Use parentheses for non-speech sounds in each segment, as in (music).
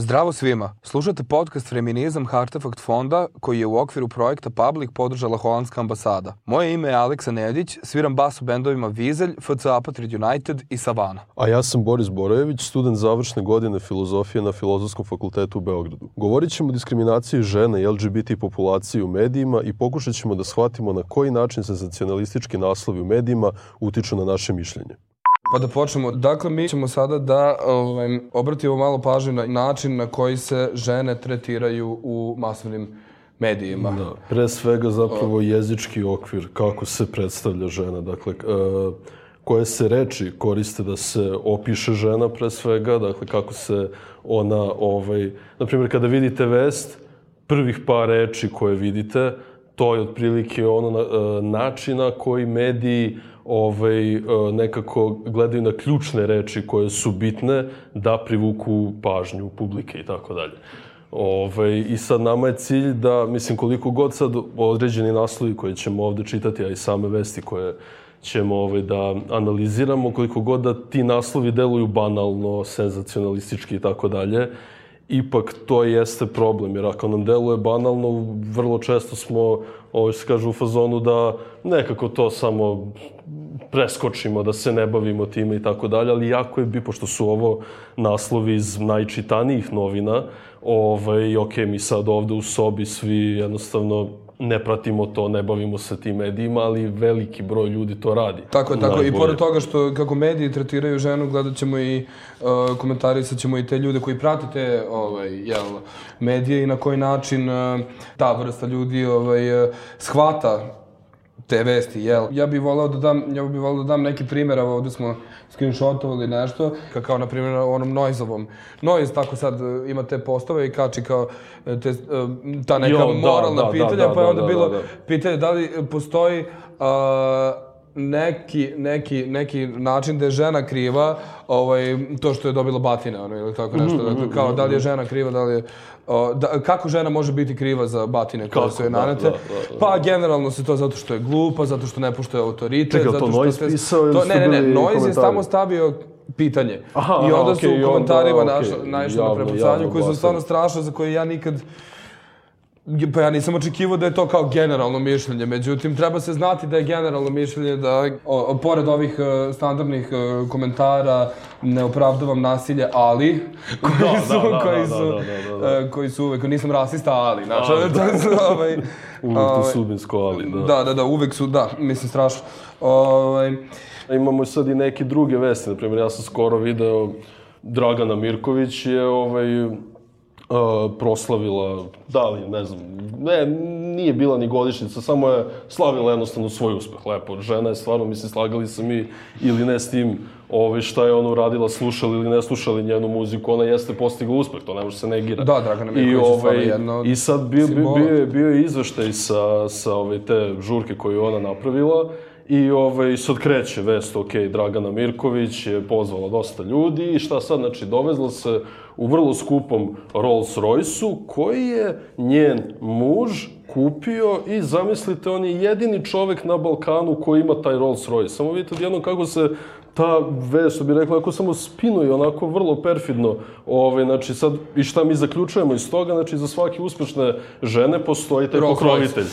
Zdravo svima. Slušate podcast Feminizam Hartefakt fonda koji je u okviru projekta Public podržala Holandska ambasada. Moje ime je Aleksa Nedić, sviram bas u bendovima Vizelj, FC Apatrid United i Savana. A ja sam Boris Borojević, student završne godine filozofije na Filozofskom fakultetu u Beogradu. Govorit ćemo o diskriminaciji žena i LGBT populaciji u medijima i pokušat ćemo da shvatimo na koji način senzacionalistički naslovi u medijima utiču na naše mišljenje. Pa da počnemo. Dakle, mi ćemo sada da ovaj, obratimo malo pažnju na način na koji se žene tretiraju u masovnim medijima. Da, pre svega zapravo jezički okvir, kako se predstavlja žena. Dakle, uh, koje se reči koriste da se opiše žena pre svega, dakle kako se ona, ovaj, na primjer kada vidite vest, prvih par reči koje vidite, to je otprilike ono na, uh, načina koji mediji ovaj, e, nekako gledaju na ključne reči koje su bitne da privuku pažnju publike i tako dalje. Ovaj, I sad nama je cilj da, mislim, koliko god sad određeni naslovi koje ćemo ovde čitati, a i same vesti koje ćemo ovaj, da analiziramo, koliko god da ti naslovi deluju banalno, senzacionalistički i tako dalje, ipak to jeste problem, jer ako nam deluje banalno, vrlo često smo, ovo se kaže, u fazonu da nekako to samo preskočimo, da se ne bavimo time i tako dalje, ali jako je bi, pošto su ovo naslovi iz najčitanijih novina, ovaj, ok, mi sad ovde u sobi svi jednostavno ne pratimo to, ne bavimo se tim medijima, ali veliki broj ljudi to radi. Tako je, tako Najbolje. i pored toga što kako mediji tretiraju ženu, gledat ćemo i uh, komentarisat ćemo i te ljude koji prate te ovaj, jel, medije i na koji način uh, ta vrsta ljudi ovaj, uh, shvata te vesti, jel? Ja bih volao da dam, ja bih volao da dam neki primjer, evo ovde smo screenshotovali nešto, kao na primjer onom Noizovom. Noiz tako sad e, ima te postove i kači kao e, te, e, ta neka jo, da, moralna da, pitanja, da, pa je onda da, bilo da, da. pitanje da li postoji uh, neki, neki, neki način da je žena kriva ovaj, to što je dobila batine, ono, ili tako nešto. Dakle, kao da li je žena kriva, da li je... O, da, kako žena može biti kriva za batine koje su je nanete? Da, da, da, da. Pa generalno se to zato što je glupa, zato što ne poštuje autoritet. Čekaj, zato to Noiz ste, pisao to, Ne, ne, ne, Noiz je samo stavio pitanje. Aha, I onda aha, su okay, u komentarima okay, naišli na prepucanju koji su stvarno strašno, za koje ja nikad Pa ja nisam očekivao da je to kao generalno mišljenje, međutim treba se znati da je generalno mišljenje da, o, o, pored ovih uh, standardnih uh, komentara, ne opravdavam nasilje, ali, (laughs) koji da, su, da, da, koji, da, su, da, da, da, da. Uh, koji su uvek, nisam rasista, ali, znači, to su, ovaj, (laughs) uvek to ovaj, sudbinsko, ali, da. Da, da, da, uvek su, da, mislim, strašno. Ovaj, Imamo sad i neke druge vesti, na primjer, ja sam skoro video Dragana Mirković je ovaj, uh, proslavila, da li, ne znam, ne, nije bila ni godišnjica, samo je slavila jednostavno svoj uspeh, lepo. Žena je stvarno, mislim, slagali se mi ili ne s tim ovaj, šta je ona uradila, slušali ili ne slušali njenu muziku, ona jeste postigla uspeh, to ne može se negira. Da, Dragana Mirković I, ovaj, jedno I sad bio, bio, bio, bio je izveštaj sa, sa ove, te žurke koju ona napravila, I ovaj, sad kreće vest, ok, Dragana Mirković je pozvala dosta ljudi i šta sad, znači, dovezla se u vrlo skupom Rolls Royce-u koji je njen muž kupio i zamislite, on je jedini čovek na Balkanu koji ima taj Rolls Royce. Samo vidite odjedno kako se ta vest, što bi rekla, ako samo spinuje onako vrlo perfidno, ovaj, znači sad, i šta mi zaključujemo iz toga, znači za svake uspešne žene postoji taj Rolls pokrovitelj.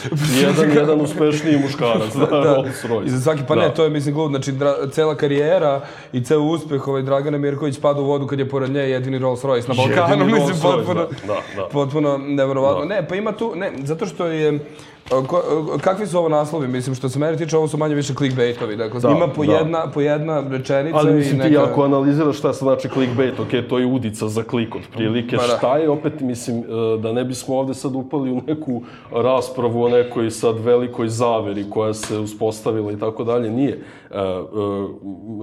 jedan, jedan uspešniji muškarac, (laughs) da, da, Rolls Royce. I za svaki, pa da. ne, to je, mislim, glup, znači, dra, cela karijera i ceo uspeh ovaj, Dragana Mirković pada u vodu kad je pored nje jedini Rolls Royce na Balkanu, (laughs) mislim, potpuno, da, da, da. potpuno nevjerovatno. Da. Ne, pa ima tu, ne, zato što je, Ko, kakvi su ovo naslovi? Mislim, što se mene tiče, ovo su manje više clickbaitovi. Dakle, da, ima po, da. jedna, po jedna rečenica Ali mislim, i neka... ti ako analiziraš šta znači clickbait, ok, to je udica za klik od prilike. Pa, da. Šta je, opet, mislim, e, da ne bismo ovde sad upali u neku raspravu o nekoj sad velikoj zaveri koja se uspostavila i tako dalje, nije. Uh, uh,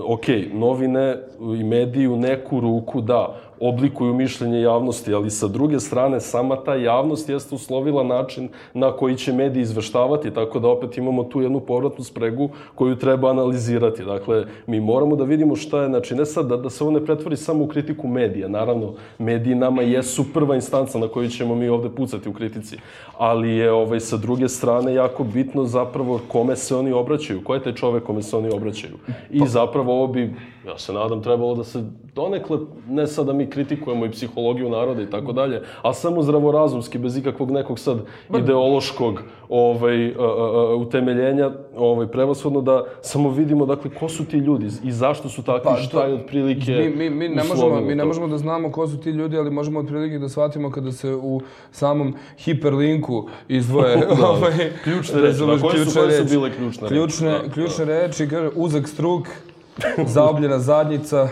ok, novine i mediji u neku ruku, da, oblikuju mišljenje javnosti, ali sa druge strane sama ta javnost jeste uslovila način na koji će mediji izveštavati, tako da opet imamo tu jednu povratnu spregu koju treba analizirati. Dakle, mi moramo da vidimo šta je, znači ne sad da, da se ovo ne pretvori samo u kritiku medija, naravno, mediji nama jesu prva instanca na koju ćemo mi ovde pucati u kritici, ali je ovaj, sa druge strane jako bitno zapravo kome se oni obraćaju, ko je taj čovek kome se oni obraćaju. I zapravo ovo bi ja se nadam, trebalo da se donekle, ne sad da mi kritikujemo i psihologiju naroda i tako dalje, a samo zdravorazumski, bez ikakvog nekog sad ideološkog ovaj, a, a, utemeljenja, ovaj, prevashodno da samo vidimo, dakle, ko su ti ljudi i zašto su takvi, pa, šta je otprilike mi, mi, mi, ne možemo, mi ne možemo da znamo ko su ti ljudi, ali možemo otprilike da shvatimo kada se u samom hiperlinku izdvoje (laughs) da, ovaj, ključne reči. Na koje su, koje su bile ključne, ključne reči? Da, ključne da. reči, kaže, uzak struk, (laughs) zaobljena zadnjica,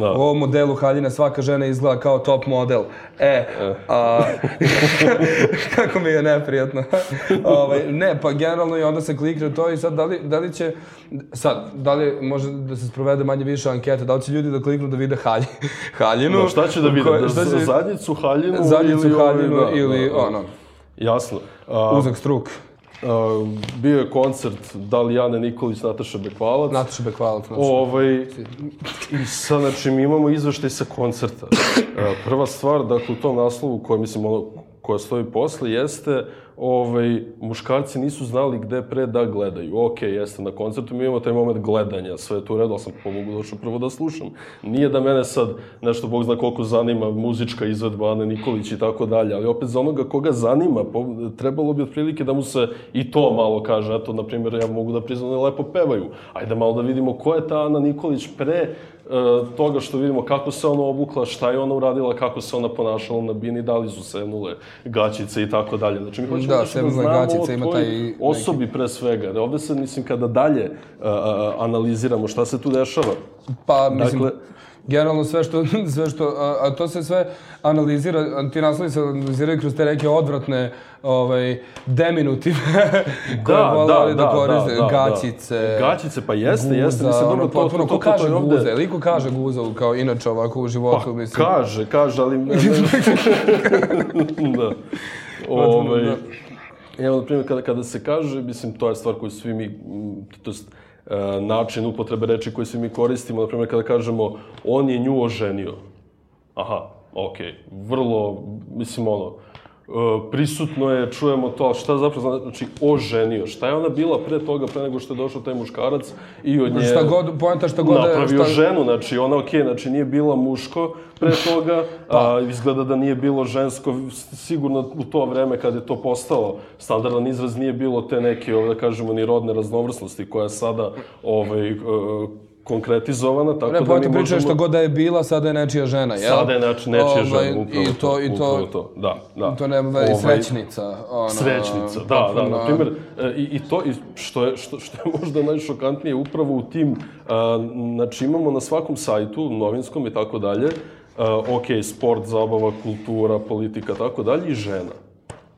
Da. U ovom modelu haljina svaka žena izgleda kao top model. E, a, (laughs) kako mi je neprijatno. (laughs) ovaj, ne, pa generalno i onda se klikne to i sad da li, da li će, sad, da li može da se sprovede manje više ankete, da li će ljudi da kliknu da vide halj, haljinu? Da, šta će da vide? Koje, šta će, zadnjicu, haljinu, zadnjicu, ili, haljinu da, ili da, da. ono. Jasno. A, Uzak struk. Uh, bio je koncert Dalijane Nikolić, Nataša Bekvalac. Nataša Bekvalac, Nataša ovaj, I sad, znači, mi imamo izveštaj sa koncerta. Uh, prva stvar, dakle, u tom naslovu, koja, mislim, ono, koja stoji posle, jeste ovaj, muškarci nisu znali gde pre da gledaju. Ok, jeste, na koncertu mi imamo taj moment gledanja, sve je tu redo, sam pomogu došao prvo da slušam. Nije da mene sad nešto, Bog zna koliko zanima, muzička izvedba Ane Nikolić i tako dalje, ali opet za onoga koga zanima, trebalo bi otprilike da mu se i to malo kaže. Eto, na primjer, ja mogu da priznam da lepo pevaju. Ajde malo da vidimo ko je ta Ana Nikolić pre toga što vidimo kako se ona obukla, šta je ona uradila, kako se ona ponašala na bini, da li su sevnule gaćice i tako dalje. Znači, mi hoćemo da, da znamo gaćice, ima taj osobi pre svega. Da ovde se, mislim, kada dalje uh, analiziramo šta se tu dešava. Pa, mislim, dakle, generalno sve što, (laughs) sve što a, a to se sve analizira, ti naslovi se analiziraju kroz te neke odvratne ovaj, deminutive (laughs) koje da, vole da, da, da koriste, da, da, gaćice, da. Gaćice, pa jeste, guza, jeste, mislim, dobro, to, to, to, ko kaže to ovde... guza, liko kaže guza, kao inače ovako u životu, pa, mislim. kaže, kaže, ali... (laughs) da. Ovaj, da. Evo, na primjer, kada, kada se kaže, mislim, to je stvar koju svi mi, to je E, način upotrebe reči koje svi mi koristimo, na primjer kada kažemo on je nju oženio. Aha, okej, okay. vrlo, mislim ono, E, prisutno je, čujemo to, šta zapravo znači oženio, šta je ona bila pre toga, pre nego što je došao taj muškarac i od nje... Šta god, poenta šta god... Napravio šta... ženu, znači ona okej, okay, znači nije bila muško pre toga, pa. a, izgleda da nije bilo žensko, sigurno u to vreme kad je to postalo standardan izraz nije bilo te neke, da kažemo, ni rodne raznovrsnosti koja sada ovaj, e, konkretizovana, tako ne, da mi možemo... priča što god da je bila, sada je nečija žena, jel? Sada je neč, nečija ovaj, žena, upravo i to, i to, to, da, da. To nema ovaj, srećnica. Ono, srećnica, da, da, na primjer, e, i, i to, i što, je, što, što je možda najšokantnije, upravo u tim, a, znači imamo na svakom sajtu, novinskom i tako dalje, ok, sport, zabava, kultura, politika, tako dalje, i žena.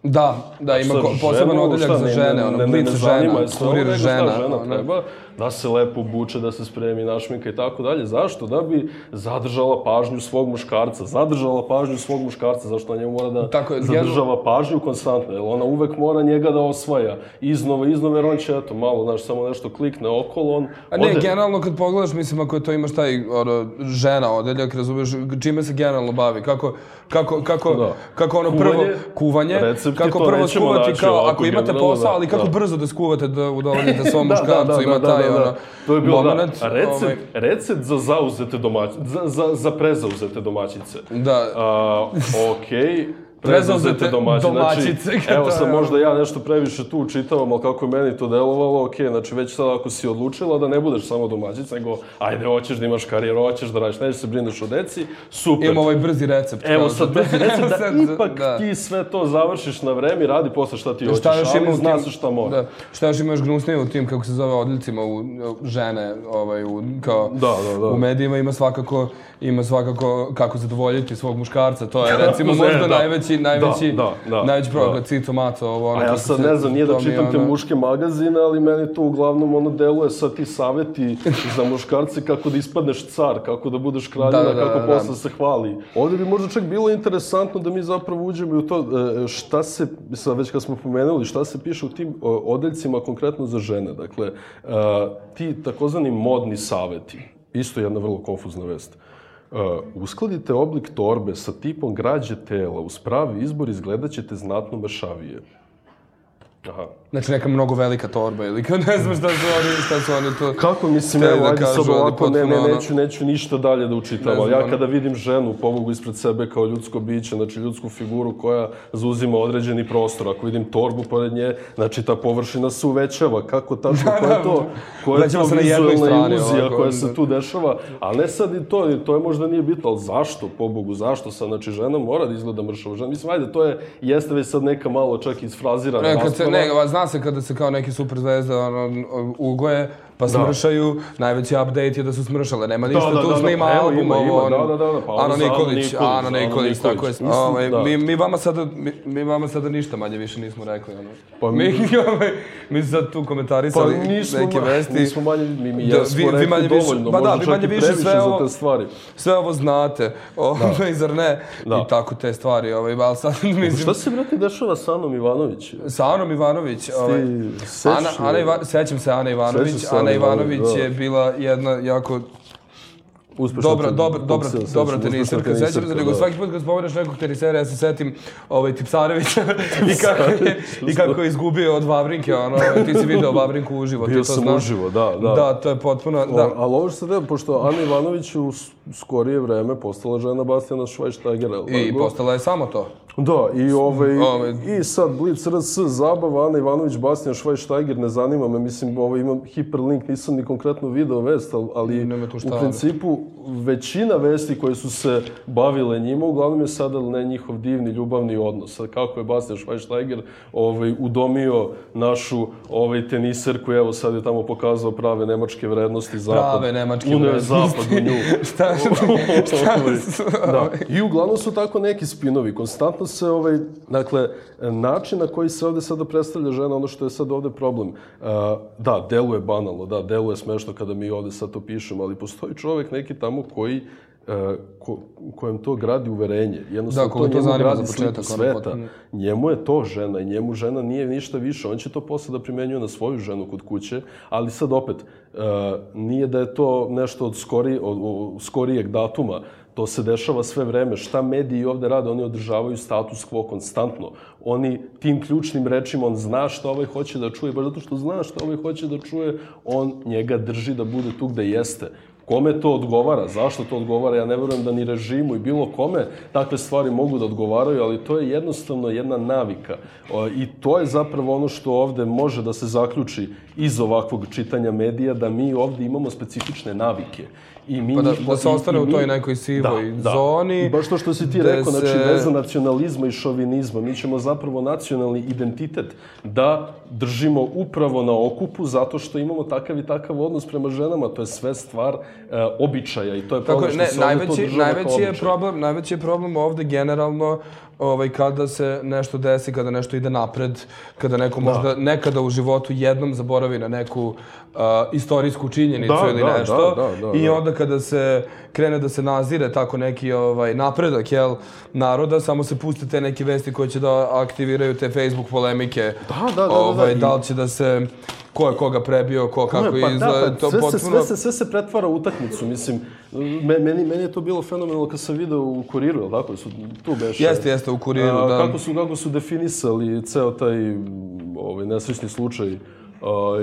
Da, da, ima poseban odeljak za žene, ono, blic žena, kurir žena. Šta žena treba, da se lepo obuče, da se spremi našminka i tako dalje. Zašto? Da bi zadržala pažnju svog muškarca. Zadržala pažnju svog muškarca, zašto na njemu mora da tako je, zadržava pažnju konstantno, jer ona uvek mora njega da osvaja. Iznova, iznova, jer on će, eto, malo, znaš, samo nešto klikne okolo, on... A ne, ode... generalno kad pogledaš, mislim, ako je to imaš taj, ono, žena odeljak, razumeš, čime se generalno bavi, kako, kako, kako, da. kako ono kuvanje, prvo, kuvanje, kako prvo skuvati, kao, ako imate posao, ali kako da. brzo da skuvate da udovoljite (laughs) svom da, muškarcu, da, da, ima da, taj, da, da, ono, to je bilo, moment, da, recept, ovaj... recept za zauzete domaćice, za, za, za prezauzete domaćice. Da. A, okej, okay prezauzete domaći. domaćice. Znači, evo sam možda ja nešto previše tu čitavam, ali kako je meni to delovalo, ok, znači već sad ako si odlučila da ne budeš samo domaćica, nego ajde, hoćeš da imaš karijeru, hoćeš da radiš, nećeš se brineš o deci, super. Imamo ovaj brzi recept. Evo sad brzi recept da ipak da. ti sve to završiš na vreme i radi posle šta ti hoćeš, šta još ali zna se šta mora. Da. Šta još imaš gnusnije u tim, kako se zove, odljicima u žene, ovaj, u, kao, da, da, da. u medijima ima svakako, ima svakako kako zadovoljiti svog muškarca, to je recimo (laughs) možda da. najveći najveći, najveći, da, da, da, najveći problem, da. Cico Maco, ovo ono. A ja sad ne znam, nije da čitam te muške magazine, ali meni to uglavnom ono deluje sa ti saveti za muškarce kako da ispadneš car, kako da budeš kraljina, da, da, kako da, da, posle se hvali. Ovde bi možda čak bilo interesantno da mi zapravo uđemo u to e, šta se, sad već kad smo pomenuli, šta se piše u tim odeljcima konkretno za žene. Dakle, e, ti takozvani modni saveti, isto jedna vrlo konfuzna vest. Uh, uskladite oblik torbe sa tipom građe tela, uz pravi izbor izgledat ćete znatno mršavije. Aha. Znači neka mnogo velika torba ili kao ne znam šta su oni, šta su oni to... Kako mislim, evo, da ajde sad ovako, ne, ne, neću, neću ništa dalje da ali ja ono- kada vidim ženu, pobogu ispred sebe kao ljudsko biće, znači ljudsku figuru koja zauzima određeni prostor, ako vidim torbu pored nje, znači ta površina se uvećava, kako tačno, koja je to, koja je to vizualna iluzija koja onda. se tu dešava, ali ne sad i to, to je možda nije bitno, ali zašto, pobogu, zašto sad, znači žena mora da izgleda mršavo, žena, mislim, ajde, to je, jeste već sad neka malo čak isfrazirana rasprava. Ne, zna se kada se kao neki super zvezda ono, ugoje, pa smršaju, najveći update je da su smršale. Nema ništa, da, tu da, da, snima evo, album, ima, ima, ovo, da, ono, da, da, pa Ana za Nikolić, Ana Nikolić, tako je. Ovaj, da. mi, mi vama sada, mi, mi vama sada ništa manje više nismo rekli, ono. Pa mi, mi- (laughs) ovaj, mi sad tu Pa komentarisali nismo, neke vesti. nismo manje, mi, mi Da, jesmo vi- vi manje više- dovoljno, pa da, vi manje više sve za ovo- te stvari. Sve ovo znate, ovaj, zar ne? Da. I tako te stvari, ovaj, ali sad mislim... Šta se, brate, dešava sa Anom Ivanović? Sa Anom Ivanović, ovaj, Ana? Ana Iva, sećam se Ana Ivanović. Sećam se Ana Ane Ivanović Ivanović, da. je bila jedna jako Dobra, uspešna se dobra sećam, teniserka. Sećam se, nego da. svaki put kad spomeneš nekog tenisera, ja se setim ovaj, Tipsarevića (laughs) i kako je, i kako je izgubio od Vavrinke, ono, ti si video Vavrinku uživo, ti Bio to sam znaš. uživo, da, da. Da, to je potpuno, O, da. ali ovo što sad, pošto Ana Ivanović u skorije vreme postala žena Schweistegera, jel I postala je samo to. Da, i, ovaj, Ovaj- i sad Blitz RS, zabava, Ana Ivanović, Bastian Schweinsteiger, ne zanima me, mislim, ovaj, imam hiperlink, nisam ni konkretno video vest, ali, ali u principu većina vesti koje su se bavile njima, uglavnom je sada ne njihov divni ljubavni odnos. Sad, kako je Bastian Schweinsteiger ovaj, udomio našu ovaj, teniserku, evo sad je tamo pokazao prave nemačke vrednosti, zapad. Prave nemačke Uneo vrednosti. zapad u nju. (laughs) (laughs) Šta, šta, su- da. I uglavnom su tako neki spinovi. Konstantno se, ovaj, dakle, način na koji se ovde sada predstavlja žena, ono što je sad ovde problem. Uh, da, deluje banalno, da, deluje smešno kada mi ovde sad to pišemo, ali postoji čovek neki tamo koji uh, ko, kojem to gradi uverenje. Jednostavno, Da, koga to njemu gradi za sliku sveta. potpuno. Njemu je to žena i njemu žena nije ništa više. On će to posle da primenjuje na svoju ženu kod kuće, ali sad opet, uh, nije da je to nešto od, skori, od, od skorijeg datuma, to se dešava sve vreme. Šta mediji ovde rade? Oni održavaju status quo konstantno. Oni tim ključnim rečima, on zna šta ovaj hoće da čuje, baš zato što zna šta ovaj hoće da čuje, on njega drži da bude tu gde jeste. Kome to odgovara? Zašto to odgovara? Ja ne verujem da ni režimu i bilo kome takve stvari mogu da odgovaraju, ali to je jednostavno jedna navika. I to je zapravo ono što ovde može da se zaključi iz ovakvog čitanja medija, da mi ovde imamo specifične navike. I mi Pa da, da se ostane u toj nekoj sivoj da, da. zoni. I baš to što si ti rekao, znači se- veza nacionalizma i šovinizma. Mi ćemo zapravo nacionalni identitet da držimo upravo na okupu zato što imamo takav i takav odnos prema ženama. To je sve stvar e, običaja i to je Tako problem je, što ne, se ovde to najveći, najveći je problem, najveći je problem ovde generalno ovaj, kada se nešto desi, kada nešto ide napred, kada neko možda nekada u životu jednom zaboravi na neku uh, istorijsku činjenicu Da, ili da, nešto. da, da, da, I da. onda kada se krene da se nazire tako neki ovaj, napredak jel, naroda, samo se puste te neke vesti koje će da aktiviraju te Facebook polemike. Da, da, da, da, Ovaj, i- da li će da se ko je koga prebio, ko kako Ne, pa izgleda, da, pa to sve, potpuno... se, sve, se, sve se pretvara u utakmicu, mislim, me, meni, meni je to bilo fenomenalno kad sam video u kuriru, jel tako, su tu beše. Jeste, jeste, u kuriru, A, da. Kako su, kako su definisali ceo taj ovaj, nesrećni slučaj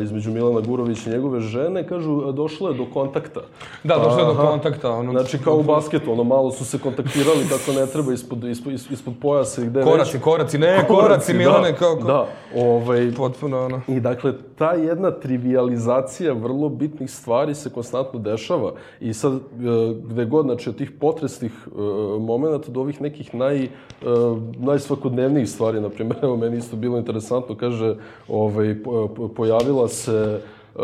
između Milana Gurovića i njegove žene, kažu, došlo je do kontakta. Da, došlo je do kontakta. Ono, Znači, kao u basketu, ono, malo su se kontaktirali kako ne treba ispod, ispod, ispod pojasa i gde Koraci, već. koraci, ne, koraci, Milane, da, kao, kao. Da, ovaj, Potpuno, ono. I dakle, ta jedna trivializacija vrlo bitnih stvari se konstantno dešava. I sad, e, gde god, znači, od tih potresnih e, momenta do ovih nekih naj, e, najsvakodnevnijih stvari, na primjer, evo, meni isto bilo interesantno, kaže, ovaj, po- po- pojavila se e,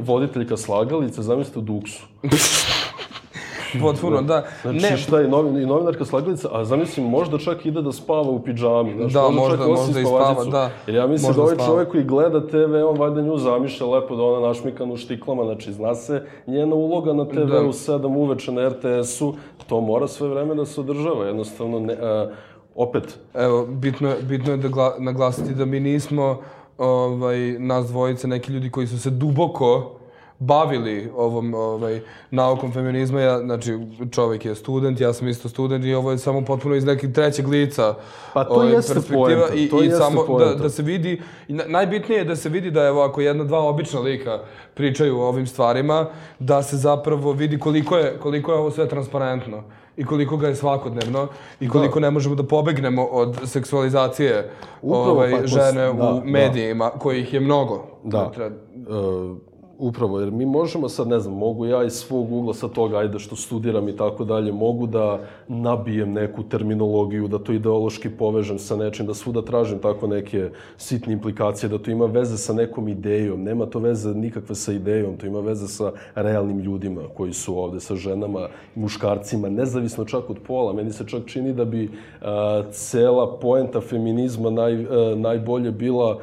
voditeljka slagalice, zamislite u Duksu. (laughs) Potpuno, da. Znači, Ne, šta je novin, i novinarka slagalica, a zamislim, možda čak ide da spava u pidžami. Znaš, Da, možda, možda- čak možda i spava, da. Jer ja mislim Možda da ovaj spava. čovjek koji gleda TV, on valjda nju zamišlja lepo da ona našmikana u štiklama, znači zna se njena uloga na TV Da. u 7 uveče na RTS-u, to mora sve vreme da se održava, jednostavno ne, a, opet, evo, bitno, je- bitno je da gla, naglasiti da mi nismo ovaj, nas dvojice, neki ljudi koji su se duboko bavili ovom ovaj, naukom feminizma, ja, znači čovjek je student, ja sam isto student i ovo je samo potpuno iz nekih trećeg lica Pa to ovaj, jeste perspektiva poenta, i, to i jeste samo da, poenta. da se vidi, najbitnije je da se vidi da evo ako jedna, dva obična lika pričaju o ovim stvarima, da se zapravo vidi koliko je, koliko je ovo sve transparentno i koliko ga je svakodnevno i koliko ne možemo da pobegnemo od seksualizacije Upravo, ovaj, pa žene da, u da. medijima, kojih je mnogo. Da. Treba- E, upravo, jer mi možemo sad, ne znam, mogu ja iz svog ugla sa toga, ajde što studiram i tako dalje, mogu da nabijem neku terminologiju, da to ideološki povežem sa nečim, da svuda tražim tako neke sitne implikacije, da to ima veze sa nekom idejom. Nema to veze nikakve sa idejom, to ima veze sa realnim ljudima koji su ovde, sa ženama, muškarcima, nezavisno čak od pola. Meni se čak čini da bi a, cela poenta feminizma naj, a, najbolje bila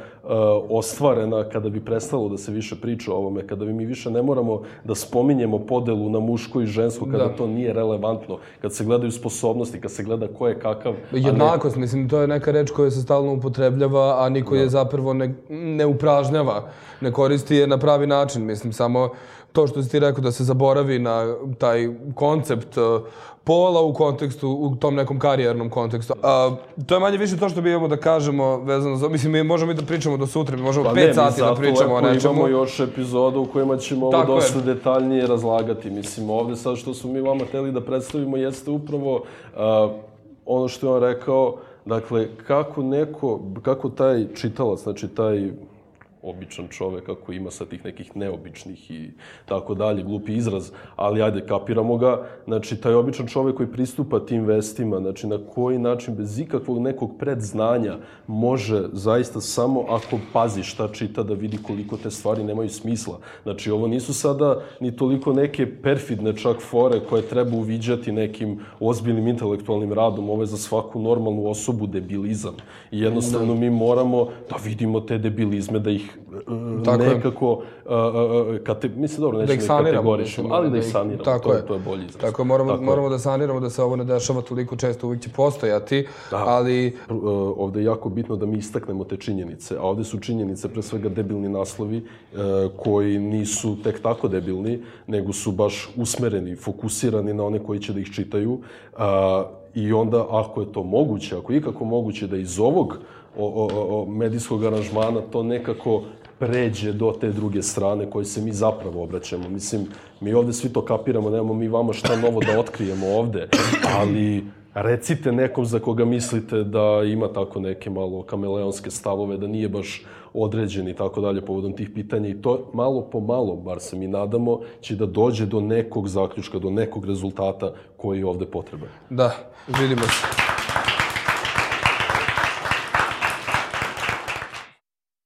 ostvarena kada bi prestalo da se više priča o ovome, kada bi mi više ne moramo da spominjemo podelu na muško i žensko, kada Da. to nije relevantno, kad se gledaju sposobnosti, kad se gleda ko je kakav, a ne Jednakost, mislim, to je neka reč koja se stalno upotrebljava, a niko je zapravo ne, ne upražnjava, ne koristi je na pravi način. Mislim, samo to što si ti rekao da se zaboravi na taj koncept uh, pola u kontekstu, u tom nekom karijernom kontekstu. A, to je manje više to što bi imamo da kažemo vezano za... Mislim, mi možemo i da pričamo do sutra, mi možemo Pa pet ne, mi sati da pričamo o nečemu. Imamo još epizoda u kojima ćemo ovo je. dosta detaljnije razlagati. Mislim, ovde sad što smo mi vama hteli da predstavimo jeste upravo uh, ono što je on rekao, dakle, kako neko, kako taj čitalac, znači taj običan čovek ako ima sa tih nekih neobičnih i tako dalje, glupi izraz, ali ajde, kapiramo ga, znači taj običan čovek koji pristupa tim vestima, znači na koji način bez ikakvog nekog predznanja može zaista samo ako pazi šta čita da vidi koliko te stvari nemaju smisla. Znači ovo nisu sada ni toliko neke perfidne čak fore koje treba uviđati nekim ozbiljnim intelektualnim radom, ovo je za svaku normalnu osobu debilizam. I jednostavno mi moramo da vidimo te debilizme, da ih Tako je. nekako, uh, kate, mislim, dobro, nećemo da da ih saniramo. mislim, ali da ih saniramo, Tako to, je. je, to je bolji izraz. Tako je, moramo, Tako je. moramo da saniramo da se ovo ne dešava toliko često, uvijek će postojati, ali Uh, ovde je jako bitno da mi istaknemo te činjenice, a ovde su činjenice pre svega debilni naslovi uh, koji nisu tek tako debilni, nego su baš usmereni, fokusirani na one koji će da ih čitaju uh, i onda ako je to moguće, ako je ikako moguće da iz ovog o, o, o, medijskog aranžmana to nekako pređe do te druge strane koje se mi zapravo obraćamo. Mislim, mi ovde svi to kapiramo, nemamo mi vama šta novo da otkrijemo ovde, ali recite nekom za koga mislite da ima tako neke malo kameleonske stavove, da nije baš određen i tako dalje povodom tih pitanja i to malo po malo, bar se mi nadamo, će da dođe do nekog zaključka, do nekog rezultata koji je ovde potreban. da, vidimo se.